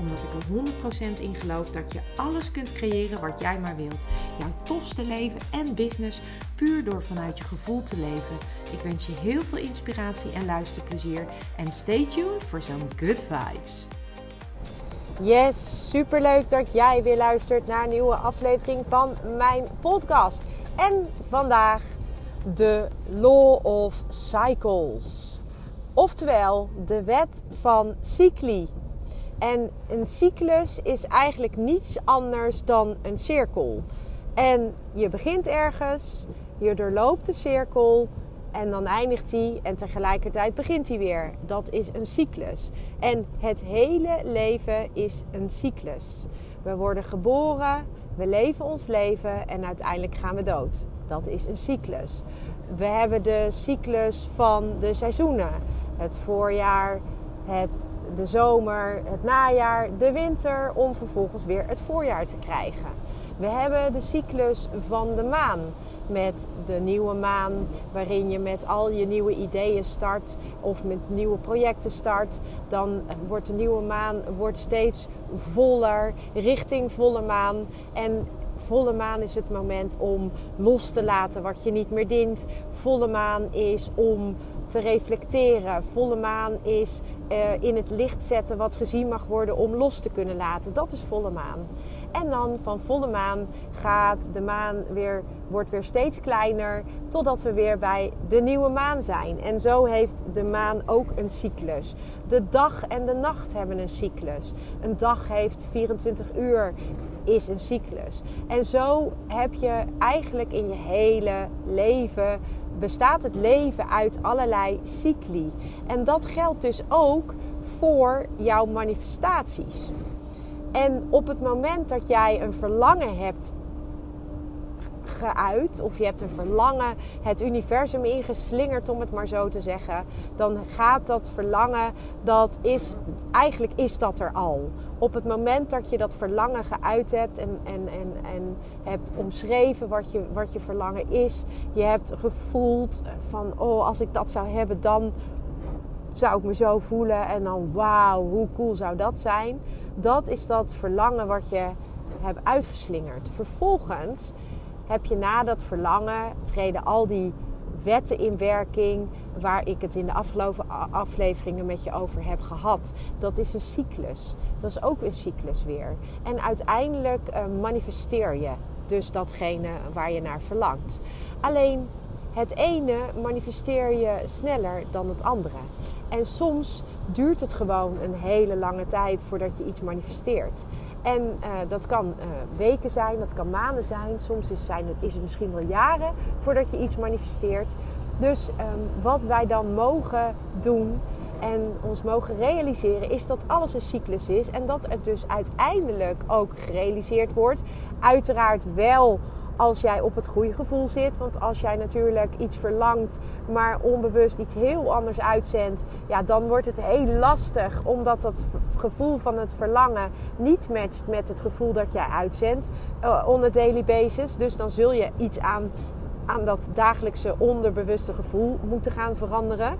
Omdat ik er 100% in geloof dat je alles kunt creëren wat jij maar wilt. Jouw tofste leven en business puur door vanuit je gevoel te leven. Ik wens je heel veel inspiratie en luisterplezier. En stay tuned voor zo'n good vibes. Yes, superleuk dat jij weer luistert naar een nieuwe aflevering van mijn podcast. En vandaag de Law of Cycles. Oftewel de wet van cycli. En een cyclus is eigenlijk niets anders dan een cirkel. En je begint ergens, je doorloopt de cirkel en dan eindigt hij en tegelijkertijd begint hij weer. Dat is een cyclus. En het hele leven is een cyclus. We worden geboren, we leven ons leven en uiteindelijk gaan we dood. Dat is een cyclus. We hebben de cyclus van de seizoenen. Het voorjaar, het, de zomer, het najaar, de winter, om vervolgens weer het voorjaar te krijgen. We hebben de cyclus van de maan met de nieuwe maan, waarin je met al je nieuwe ideeën start of met nieuwe projecten start. Dan wordt de nieuwe maan wordt steeds voller, richting volle maan. En volle maan is het moment om los te laten wat je niet meer dient. Volle maan is om te reflecteren. Volle maan is uh, in het licht zetten wat gezien mag worden om los te kunnen laten. Dat is volle maan. En dan van volle maan gaat de maan weer, wordt weer steeds kleiner totdat we weer bij de nieuwe maan zijn. En zo heeft de maan ook een cyclus. De dag en de nacht hebben een cyclus. Een dag heeft 24 uur is een cyclus. En zo heb je eigenlijk in je hele leven bestaat het leven uit allerlei cycli. En dat geldt dus ook voor jouw manifestaties. En op het moment dat jij een verlangen hebt geuit, of je hebt een verlangen het universum ingeslingerd, om het maar zo te zeggen, dan gaat dat verlangen, dat is, eigenlijk is dat er al. Op het moment dat je dat verlangen geuit hebt en, en, en, en hebt omschreven wat je, wat je verlangen is, je hebt gevoeld van, oh, als ik dat zou hebben, dan zou ik me zo voelen en dan wauw, hoe cool zou dat zijn? Dat is dat verlangen wat je hebt uitgeslingerd. Vervolgens heb je na dat verlangen treden al die wetten in werking waar ik het in de afgelopen afleveringen met je over heb gehad. Dat is een cyclus. Dat is ook een cyclus weer. En uiteindelijk uh, manifesteer je dus datgene waar je naar verlangt. Alleen het ene manifesteer je sneller dan het andere. En soms duurt het gewoon een hele lange tijd voordat je iets manifesteert. En uh, dat kan uh, weken zijn, dat kan maanden zijn. Soms is, zijn is het misschien wel jaren voordat je iets manifesteert. Dus um, wat wij dan mogen doen en ons mogen realiseren is dat alles een cyclus is. En dat het dus uiteindelijk ook gerealiseerd wordt. Uiteraard wel als jij op het goede gevoel zit. Want als jij natuurlijk iets verlangt, maar onbewust iets heel anders uitzendt, ja, dan wordt het heel lastig omdat dat gevoel van het verlangen niet matcht met het gevoel dat jij uitzendt uh, on a daily basis. Dus dan zul je iets aan, aan dat dagelijkse onderbewuste gevoel moeten gaan veranderen.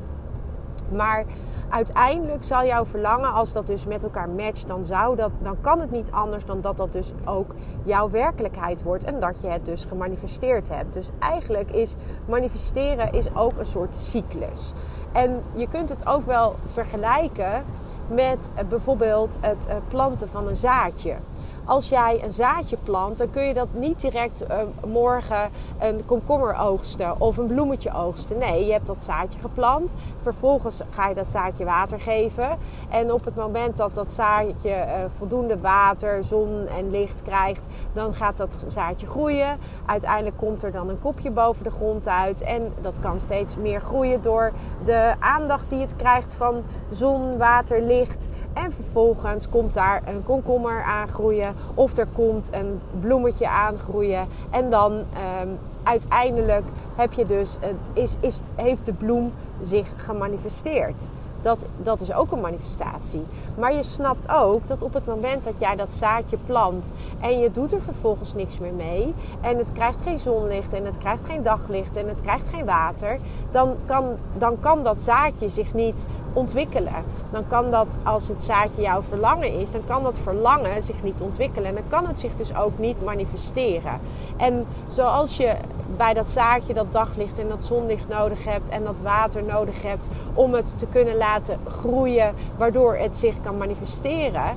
Maar uiteindelijk zal jouw verlangen, als dat dus met elkaar matcht, dan, zou dat, dan kan het niet anders dan dat dat dus ook jouw werkelijkheid wordt en dat je het dus gemanifesteerd hebt. Dus eigenlijk is manifesteren is ook een soort cyclus. En je kunt het ook wel vergelijken met bijvoorbeeld het eh, planten van een zaadje als jij een zaadje plant, dan kun je dat niet direct uh, morgen een komkommer oogsten of een bloemetje oogsten. Nee, je hebt dat zaadje geplant. Vervolgens ga je dat zaadje water geven. En op het moment dat dat zaadje uh, voldoende water, zon en licht krijgt, dan gaat dat zaadje groeien. Uiteindelijk komt er dan een kopje boven de grond uit. En dat kan steeds meer groeien door de aandacht die het krijgt van zon, water, licht. En vervolgens komt daar een komkommer aangroeien of er komt een bloemetje aangroeien. En dan ehm, uiteindelijk heb je dus, is, is, heeft de bloem zich gemanifesteerd. Dat, dat is ook een manifestatie. Maar je snapt ook dat op het moment dat jij dat zaadje plant en je doet er vervolgens niks meer mee en het krijgt geen zonlicht en het krijgt geen daglicht en het krijgt geen water, dan kan, dan kan dat zaadje zich niet ontwikkelen. Dan kan dat, als het zaadje jouw verlangen is, dan kan dat verlangen zich niet ontwikkelen. En dan kan het zich dus ook niet manifesteren. En zoals je bij dat zaadje dat daglicht en dat zonlicht nodig hebt en dat water nodig hebt om het te kunnen laten groeien, waardoor het zich kan manifesteren.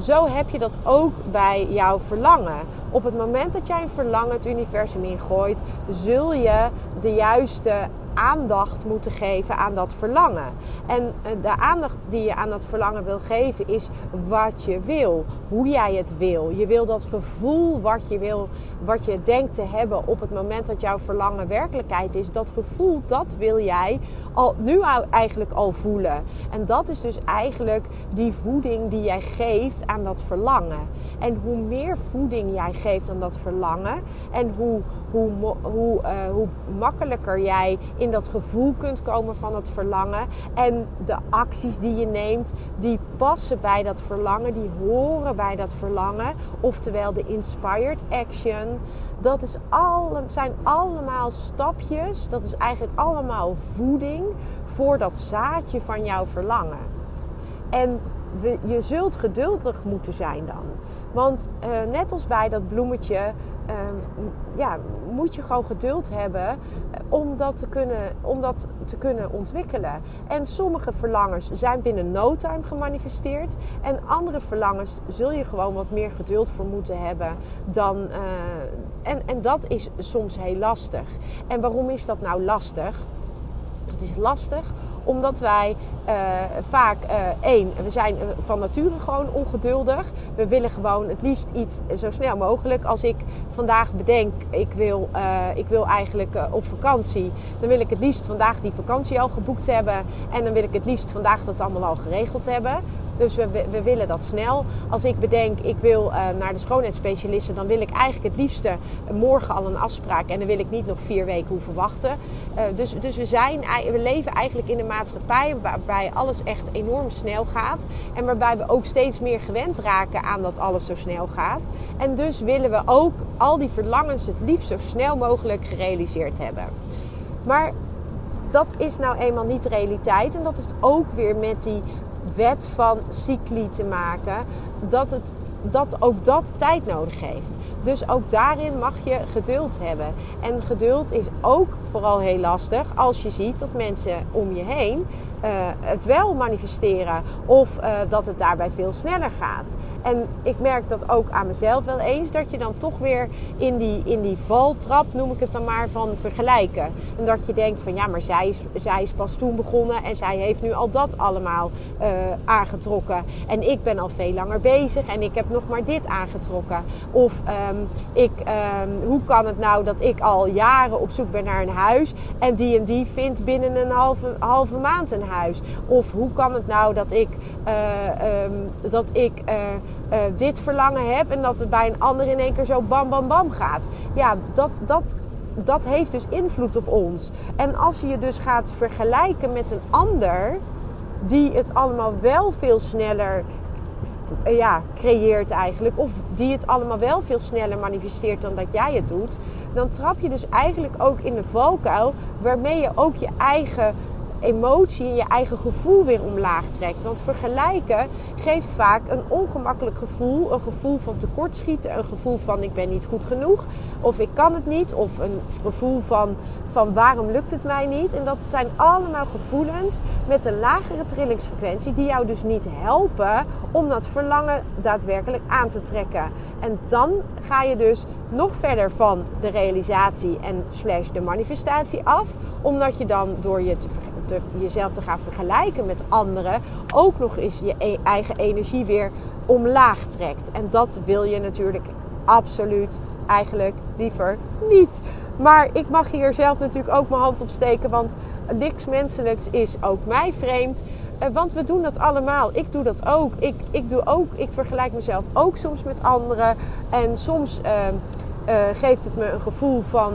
Zo heb je dat ook bij jouw verlangen. Op het moment dat jij een verlangen het universum ingooit, zul je de juiste aandacht moeten geven aan dat verlangen. En eh, de aandacht die je aan dat verlangen wil geven is wat je wil, hoe jij het wil. Je wil dat gevoel wat je wil, wat je denkt te hebben op het moment dat jouw verlangen werkelijkheid is. Dat gevoel, dat wil jij al, nu eigenlijk al voelen. En dat is dus eigenlijk die voeding die jij geeft aan dat verlangen. En hoe meer voeding jij geeft aan dat verlangen en hoe, hoe, hoe, uh, hoe makkelijker jij in dat gevoel kunt komen van het verlangen. En de acties die je neemt, die passen bij dat verlangen, die horen bij dat verlangen. Oftewel de inspired action. Dat is alle, zijn allemaal stapjes, dat is eigenlijk allemaal voeding voor dat zaadje van jouw verlangen. En je zult geduldig moeten zijn dan. Want uh, net als bij dat bloemetje Ehm, ja, moet je gewoon geduld hebben eh, om dat, te kunnen, om dat te kunnen ontwikkelen. En sommige verlangens zijn binnen no time gemanifesteerd. En andere verlangens zul je gewoon wat meer geduld voor moeten hebben dan. Uh, en, en dat is soms heel lastig. En waarom is dat nou lastig? Is lastig omdat wij uh, vaak, uh, één, we zijn van nature gewoon ongeduldig. We willen gewoon het liefst iets zo snel mogelijk. Als ik vandaag bedenk, ik wil, ik wil eigenlijk op vakantie. Dan wil ik het liefst vandaag die vakantie al geboekt hebben. En dan wil ik het liefst vandaag dat allemaal al geregeld hebben. Dus we, willen dat snel. Als ik bedenk, ik wil uh, naar de schoonheidsspecialisten, dan wil ik eigenlijk het liefste morgen al een afspraak. En dan wil ik niet nog vier weken hoeven wachten. Uh, dus dus we, zijn, we leven eigenlijk in een maatschappij waarbij alles echt enorm snel gaat. En waarbij we ook steeds meer gewend raken aan dat alles zo snel gaat. En dus willen we ook al die verlangens het liefst zo snel mogelijk gerealiseerd hebben. Maar dat is nou eenmaal niet de realiteit. En dat heeft ook weer met die wet van cycli te maken. Dat, het, dat ook dat tijd nodig heeft. Dus ook daarin mag je geduld hebben. En geduld is ook vooral heel lastig als je ziet dat mensen om je heen het wel manifesteren of uh, dat het daarbij veel sneller gaat. En ik merk dat ook aan mezelf wel eens, dat je dan toch weer in die, in die valtrap, noem ik het dan maar, van vergelijken. En dat je denkt van ja, maar zij is, zij is pas toen begonnen en zij heeft nu al dat allemaal uh, aangetrokken. En ik ben al veel langer bezig en ik heb nog maar dit aangetrokken. Of um, ik, um, hoe kan het nou dat ik al jaren op zoek ben naar een huis en die en die vindt binnen een halve, halve maand een huis? Of hoe kan het nou dat ik, uh, um, dat ik uh, uh, dit verlangen heb en dat het bij een ander in één keer zo bam bam bam gaat? Ja, dat, dat, dat heeft dus invloed op ons. En als je je dus gaat vergelijken met een ander die het allemaal wel veel sneller ja, creëert eigenlijk. Of die het allemaal wel veel sneller manifesteert dan dat jij het doet. Dan trap je dus eigenlijk ook in de valkuil waarmee je ook je eigen emotie en je eigen gevoel weer omlaag trekt. Want vergelijken geeft vaak een ongemakkelijk gevoel. Een gevoel van tekortschieten, een gevoel van ik ben niet goed genoeg. Of ik kan het niet. Of een gevoel van, van waarom lukt het mij niet. En dat zijn allemaal gevoelens met een lagere trillingsfrequentie die jou dus niet helpen om dat verlangen daadwerkelijk aan te trekken. En dan ga je dus nog verder van de realisatie en slash de manifestatie af. Omdat je dan door je te jezelf te gaan vergelijken met anderen, ook nog eens je e-, eigen energie weer omlaag trekt. En dat wil je natuurlijk absoluut eigenlijk liever niet. Maar ik mag hier zelf natuurlijk ook mijn hand op steken, want niks menselijks is ook mij vreemd. Eh, want we doen dat allemaal. Ik doe dat ook. Ik, ik, doe ook. ik vergelijk mezelf ook soms met anderen. En soms ehm, eh, geeft het me een gevoel van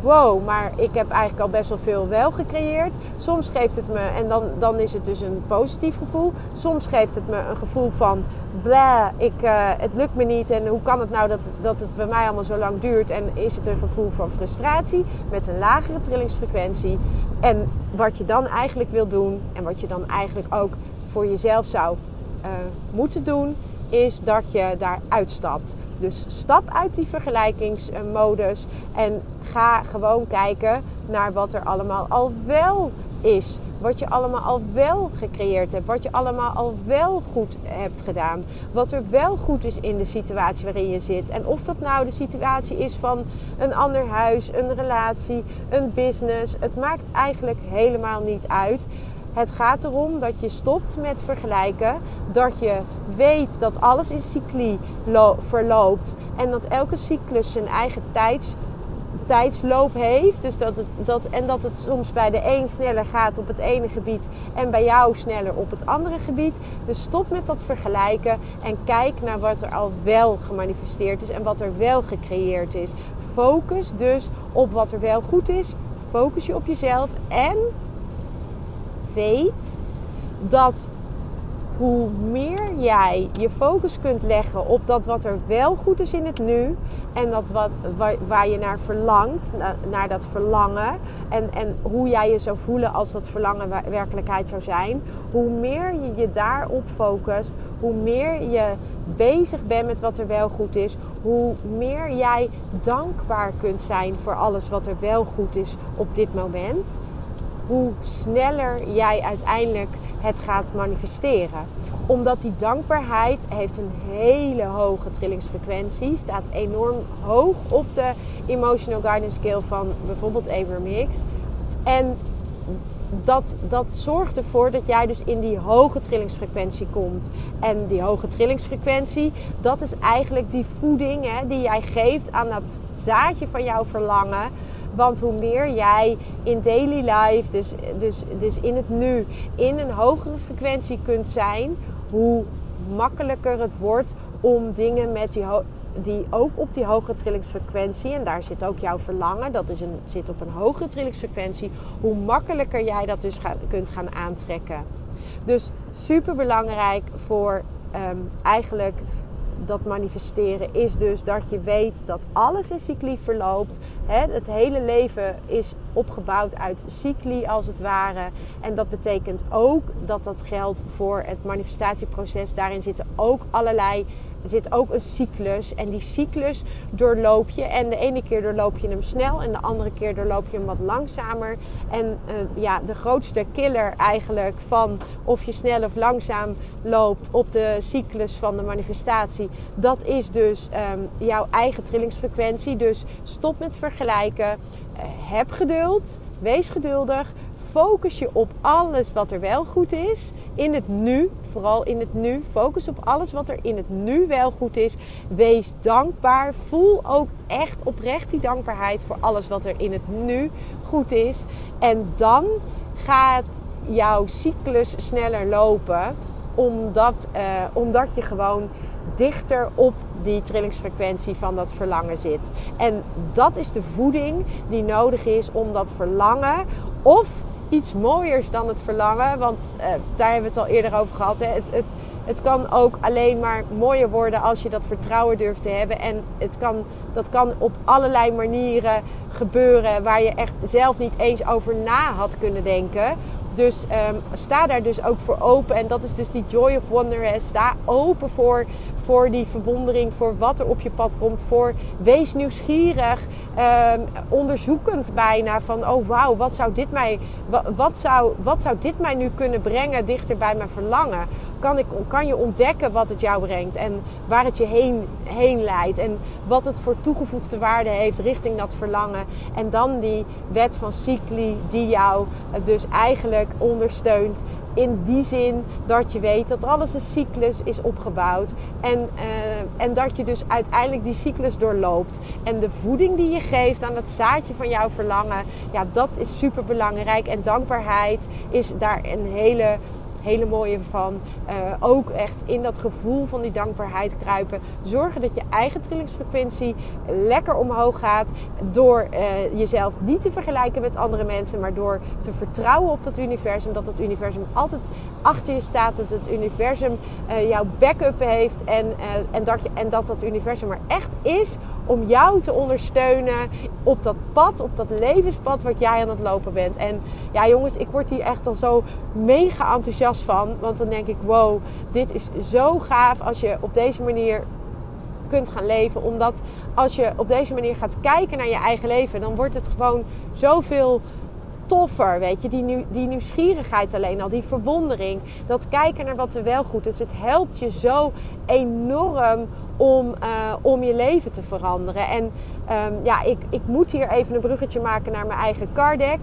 wow, maar ik heb eigenlijk al best wel veel wel gecreëerd. Soms geeft het me, en dan, dan is het dus een positief gevoel. Soms geeft het me een gevoel van, bla, ik, uh, het lukt me niet. En hoe kan het nou dat, dat het bij mij allemaal zo lang duurt? En is het een gevoel van frustratie met een lagere trillingsfrequentie? En wat je dan eigenlijk wil doen, en wat je dan eigenlijk ook voor jezelf zou uh, moeten doen, is dat je daar uitstapt. Dus stap uit die vergelijkingsmodus en ga gewoon kijken naar wat er allemaal al wel is. Wat je allemaal al wel gecreëerd hebt. Wat je allemaal al wel goed hebt gedaan. Wat er wel goed is in de situatie waarin je zit. En of dat nou de situatie is van een ander huis, een relatie, een business. Het maakt eigenlijk helemaal niet uit. Het gaat erom dat je stopt met vergelijken. Dat je weet dat alles in cycli verloopt. En dat elke cyclus zijn eigen tijds, tijdsloop heeft. Dus dat het, dat, en dat het soms bij de een sneller gaat op het ene gebied. En bij jou sneller op het andere gebied. Dus stop met dat vergelijken. En kijk naar wat er al wel gemanifesteerd is. En wat er wel gecreëerd is. Focus dus op wat er wel goed is. Focus je op jezelf. En weet dat hoe meer jij je focus kunt leggen op dat wat er wel goed is in het nu en dat wat, waar, je naar verlangt, naar, dat verlangen en, en hoe jij je zou voelen als dat verlangen werkelijkheid zou zijn, hoe meer je je daarop focust, hoe meer je bezig bent met wat er wel goed is, hoe meer jij dankbaar kunt zijn voor alles wat er wel goed is op dit moment hoe sneller jij uiteindelijk het gaat manifesteren. Omdat die dankbaarheid heeft een hele hoge trillingsfrequentie, staat enorm hoog op de emotional guidance scale van bijvoorbeeld Hicks. En dat, dat zorgt ervoor dat jij dus in die hoge trillingsfrequentie komt. En die hoge trillingsfrequentie, dat is eigenlijk die voeding hè, die jij geeft aan dat zaadje van jouw verlangen want hoe meer jij in daily life, dus, dus, dus in het nu, in een hogere frequentie kunt zijn, hoe makkelijker het wordt om dingen met die, die ook op die hogere trillingsfrequentie, en daar zit ook jouw verlangen, dat is een, zit op een hogere trillingsfrequentie, hoe makkelijker jij dat dus kunt gaan aantrekken. Dus super belangrijk voor ehm, eigenlijk dat manifesteren is dus dat je weet dat alles in cycli verloopt. het hele leven is opgebouwd uit cycli als het ware. En dat betekent ook dat dat geldt voor het manifestatieproces. Daarin zitten ook allerlei er zit ook een cyclus. En die cyclus doorloop je. En de ene keer doorloop je hem snel. En de andere keer doorloop je hem wat langzamer. En uh, ja, de grootste killer eigenlijk van of je snel of langzaam loopt op de cyclus van de manifestatie. Dat is dus um, jouw eigen trillingsfrequentie. Dus stop met vergelijken. Uh, heb geduld. Wees geduldig focus je op alles wat er wel goed is. In het nu, vooral in het nu. Focus op alles wat er in het nu wel goed is. Wees dankbaar. Voel ook echt oprecht die dankbaarheid voor alles wat er in het nu goed is. En dan gaat jouw cyclus sneller lopen. Omdat, uh, omdat je gewoon dichter op die trillingsfrequentie van dat verlangen zit. En dat is de voeding die nodig is om dat verlangen of iets mooiers dan het verlangen. Want uh, daar hebben we het al eerder over gehad. Hè. Het, het, het kan ook alleen maar mooier worden als je dat vertrouwen durft te hebben. En het kan, dat kan op allerlei manieren gebeuren waar je echt zelf niet eens over na had kunnen denken. Dus um, sta daar dus ook voor open. En dat is dus die joy of wonder. Hè. Sta open voor, voor die verwondering, voor wat er op je pad komt. Voor wees nieuwsgierig, um, onderzoekend bijna. Van oh wauw, wat zou dit mij, wat, zou, wat zou dit mij nu kunnen brengen dichter bij mijn verlangen? Kan, ik, kan je ontdekken wat het jou brengt en waar het je heen, heen leidt. En wat het voor toegevoegde waarde heeft richting dat verlangen. En dan die wet van cycli die jou dus eigenlijk ondersteunt. In die zin dat je weet dat alles een cyclus is opgebouwd. En, uh, en dat je dus uiteindelijk die cyclus doorloopt. En de voeding die je geeft aan het zaadje van jouw verlangen. Ja, dat is super belangrijk. En dankbaarheid is daar een hele hele mooie van. Uh, ook echt in dat gevoel van die dankbaarheid kruipen. Zorgen dat je eigen trillingsfrequentie lekker omhoog gaat. Door uh, jezelf niet te vergelijken met andere mensen, maar door te vertrouwen op dat universum. Dat het universum altijd achter je staat. Dat het universum uh, jouw backup heeft. En, en, dat je, en dat dat universum er echt is om jou te ondersteunen op dat pad, op dat levenspad wat jij aan het lopen bent. En ja, jongens, ik word hier echt al zo mega enthousiast van. Want dan denk ik, wow, dit is zo gaaf als je op deze manier kunt gaan leven. Omdat als je op deze manier gaat kijken naar je eigen leven, dan wordt het gewoon zoveel toffer, weet je. Die, die nieuwsgierigheid alleen al, die verwondering. Dat kijken naar wat er wel goed is. Het helpt je zo enorm om, uh, om je leven te veranderen. En um, ja, ik, ik moet hier even een bruggetje maken naar mijn eigen card deck.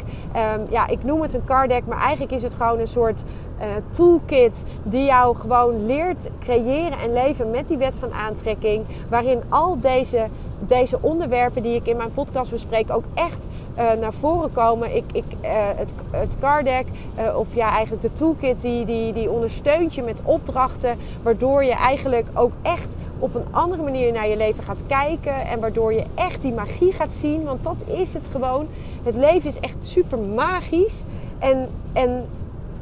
Um, ja, ik noem het een card deck, maar eigenlijk is het gewoon een soort uh, toolkit die jou gewoon leert creëren en leven met die wet van aantrekking. Waarin al deze, deze onderwerpen die ik in mijn podcast bespreek ook echt naar voren komen. Ik, ik, uh, het, het card deck, uh, of ja, eigenlijk de toolkit, die, die, die ondersteunt je met opdrachten. Waardoor je eigenlijk ook echt op een andere manier naar je leven gaat kijken. En waardoor je echt die magie gaat zien. Want dat is het gewoon. Het leven is echt super magisch. En, en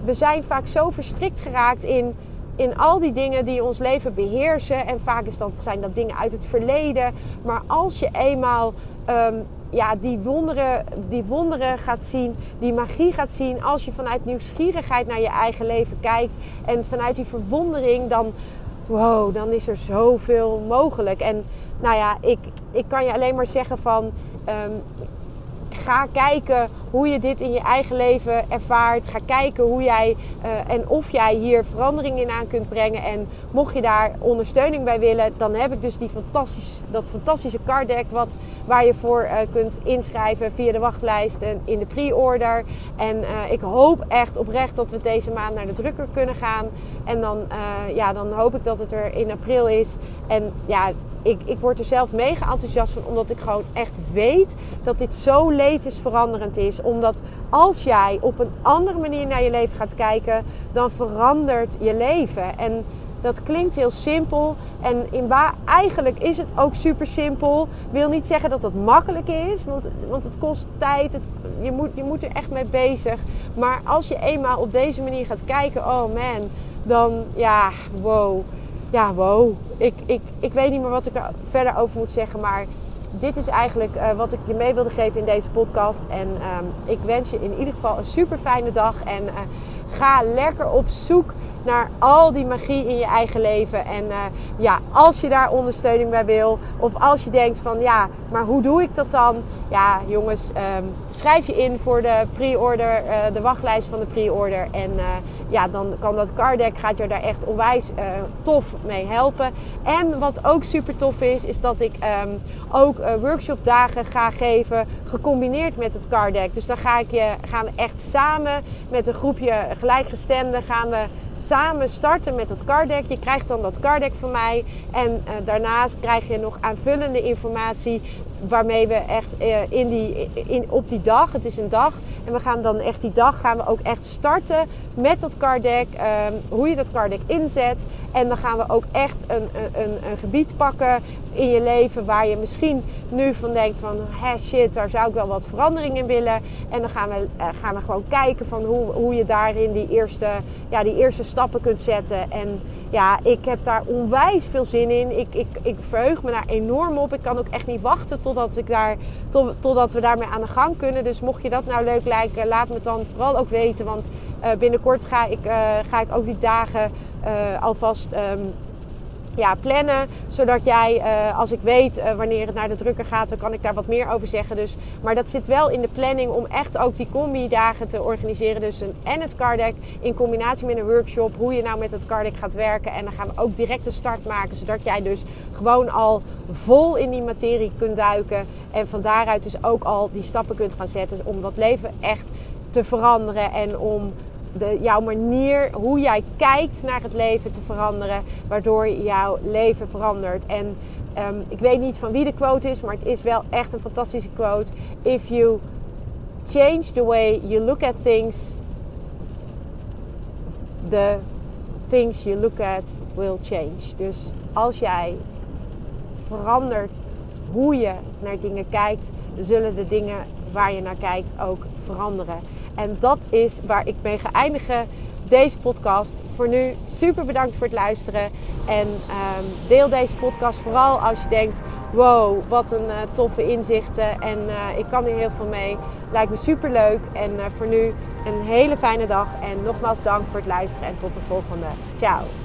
we zijn vaak zo verstrikt geraakt in, in al die dingen die ons leven beheersen. En vaak is dat, zijn dat dingen uit het verleden. Maar als je eenmaal um, ja, die, wonderen, die wonderen gaat zien, die magie gaat zien. Als je vanuit nieuwsgierigheid naar je eigen leven kijkt. En vanuit die verwondering dan wow, dan is er zoveel mogelijk. En nou ja, ik, ik kan je alleen maar zeggen van... Um, ga kijken hoe je dit in je eigen leven ervaart. Ga kijken hoe jij uh, en of jij hier verandering in aan kunt brengen. En mocht je daar ondersteuning bij willen, dan heb ik dus die fantastisch, dat fantastische card deck wat, waar je voor uh, kunt inschrijven via de wachtlijst en in de pre-order. En uh, ik hoop echt oprecht dat we deze maand naar de drukker kunnen gaan. En dan, ja, dan hoop ik dat het er in april is. En ja, ik, ik word er zelf mega enthousiast van, omdat ik gewoon echt weet dat dit zo levensveranderend is. Omdat als jij op een andere manier naar je leven gaat kijken, dan verandert je leven. En dat klinkt heel simpel. En in waar eigenlijk is het ook super simpel. Wil niet zeggen dat het makkelijk is, want, want het kost tijd. Je, moet, je moet er echt mee bezig. Maar als je eenmaal op deze manier gaat kijken, oh man, dan ja, wow ja, wow. Ik, ik, ik weet niet meer wat ik er verder over moet zeggen. Maar dit is eigenlijk uh, wat ik je mee wilde geven in deze podcast. En um, ik wens je in ieder geval een super fijne dag. En uh, ga lekker op zoek naar al die magie in je eigen leven. En uh, ja, als je daar ondersteuning bij wil, of als je denkt van ja, maar hoe doe ik dat dan? Ja, jongens, um, schrijf je in voor de pre-order, de wachtlijst van de pre-order. En ja, dan kan dat card deck gaat je daar echt onwijs tof mee helpen. En wat ook super tof is, is dat ik um, ook workshopdagen ga geven, gecombineerd met het card deck. Dus dan ga ik je, gaan we echt samen met een groepje gelijkgestemden gaan we samen starten met het card deck. Je krijgt dan dat card deck van mij. En uh, daarnaast krijg je nog aanvullende informatie waarmee we echt uh, in die, in, op die dag, het is een dag, en we gaan dan echt die dag gaan we ook echt starten met dat card deck, um, hoe je dat card deck inzet. En dan gaan we ook echt een, een, een gebied pakken in je leven waar je misschien nu van denkt van hè, shit, daar zou ik wel wat verandering in willen. En dan gaan we, uh, gaan we gewoon kijken van hoe, hoe je daarin die eerste, ja, die eerste stappen kunt zetten. En ja, ik heb daar onwijs veel zin in. Ik, ik, ik verheug me daar enorm op. Ik kan ook echt niet wachten totdat, ik daar, tot, totdat we daarmee aan de gang kunnen. Dus mocht je dat nou leuk lijken, laat me dan vooral ook weten. Want uh, binnenkort ga ik, uh, ga ik ook die dagen uh, alvast um, ja, plannen. Zodat jij, uh, als ik weet uh, wanneer het naar de drukker gaat, dan kan ik daar wat meer over zeggen. Dus, maar dat zit wel in de planning om echt ook die combi-dagen te organiseren. Dus een, en het card deck in combinatie met een workshop. Hoe je nou met het card deck gaat werken. En dan gaan we ook direct een start maken. Zodat jij dus gewoon al vol in die materie kunt duiken. En van daaruit dus ook al die stappen kunt gaan zetten. Om dat leven echt te veranderen. En om de, jouw manier, hoe jij kijkt naar het leven te veranderen, waardoor jouw leven verandert. En um, ik weet niet van wie de quote is, maar het is wel echt een fantastische quote. If you change the way you look at things, the things you look at will change. Dus als jij verandert hoe je naar dingen kijkt, zullen de dingen waar je naar kijkt ook veranderen. En dat is waar ik mee ga eindigen deze podcast. Voor nu super bedankt voor het luisteren. En um, deel deze podcast vooral als je denkt: wow, wat een uh, toffe inzichten. En uh, ik kan hier heel veel mee. Lijkt me super leuk. En uh, voor nu een hele fijne dag. En nogmaals dank voor het luisteren. En tot de volgende. Ciao.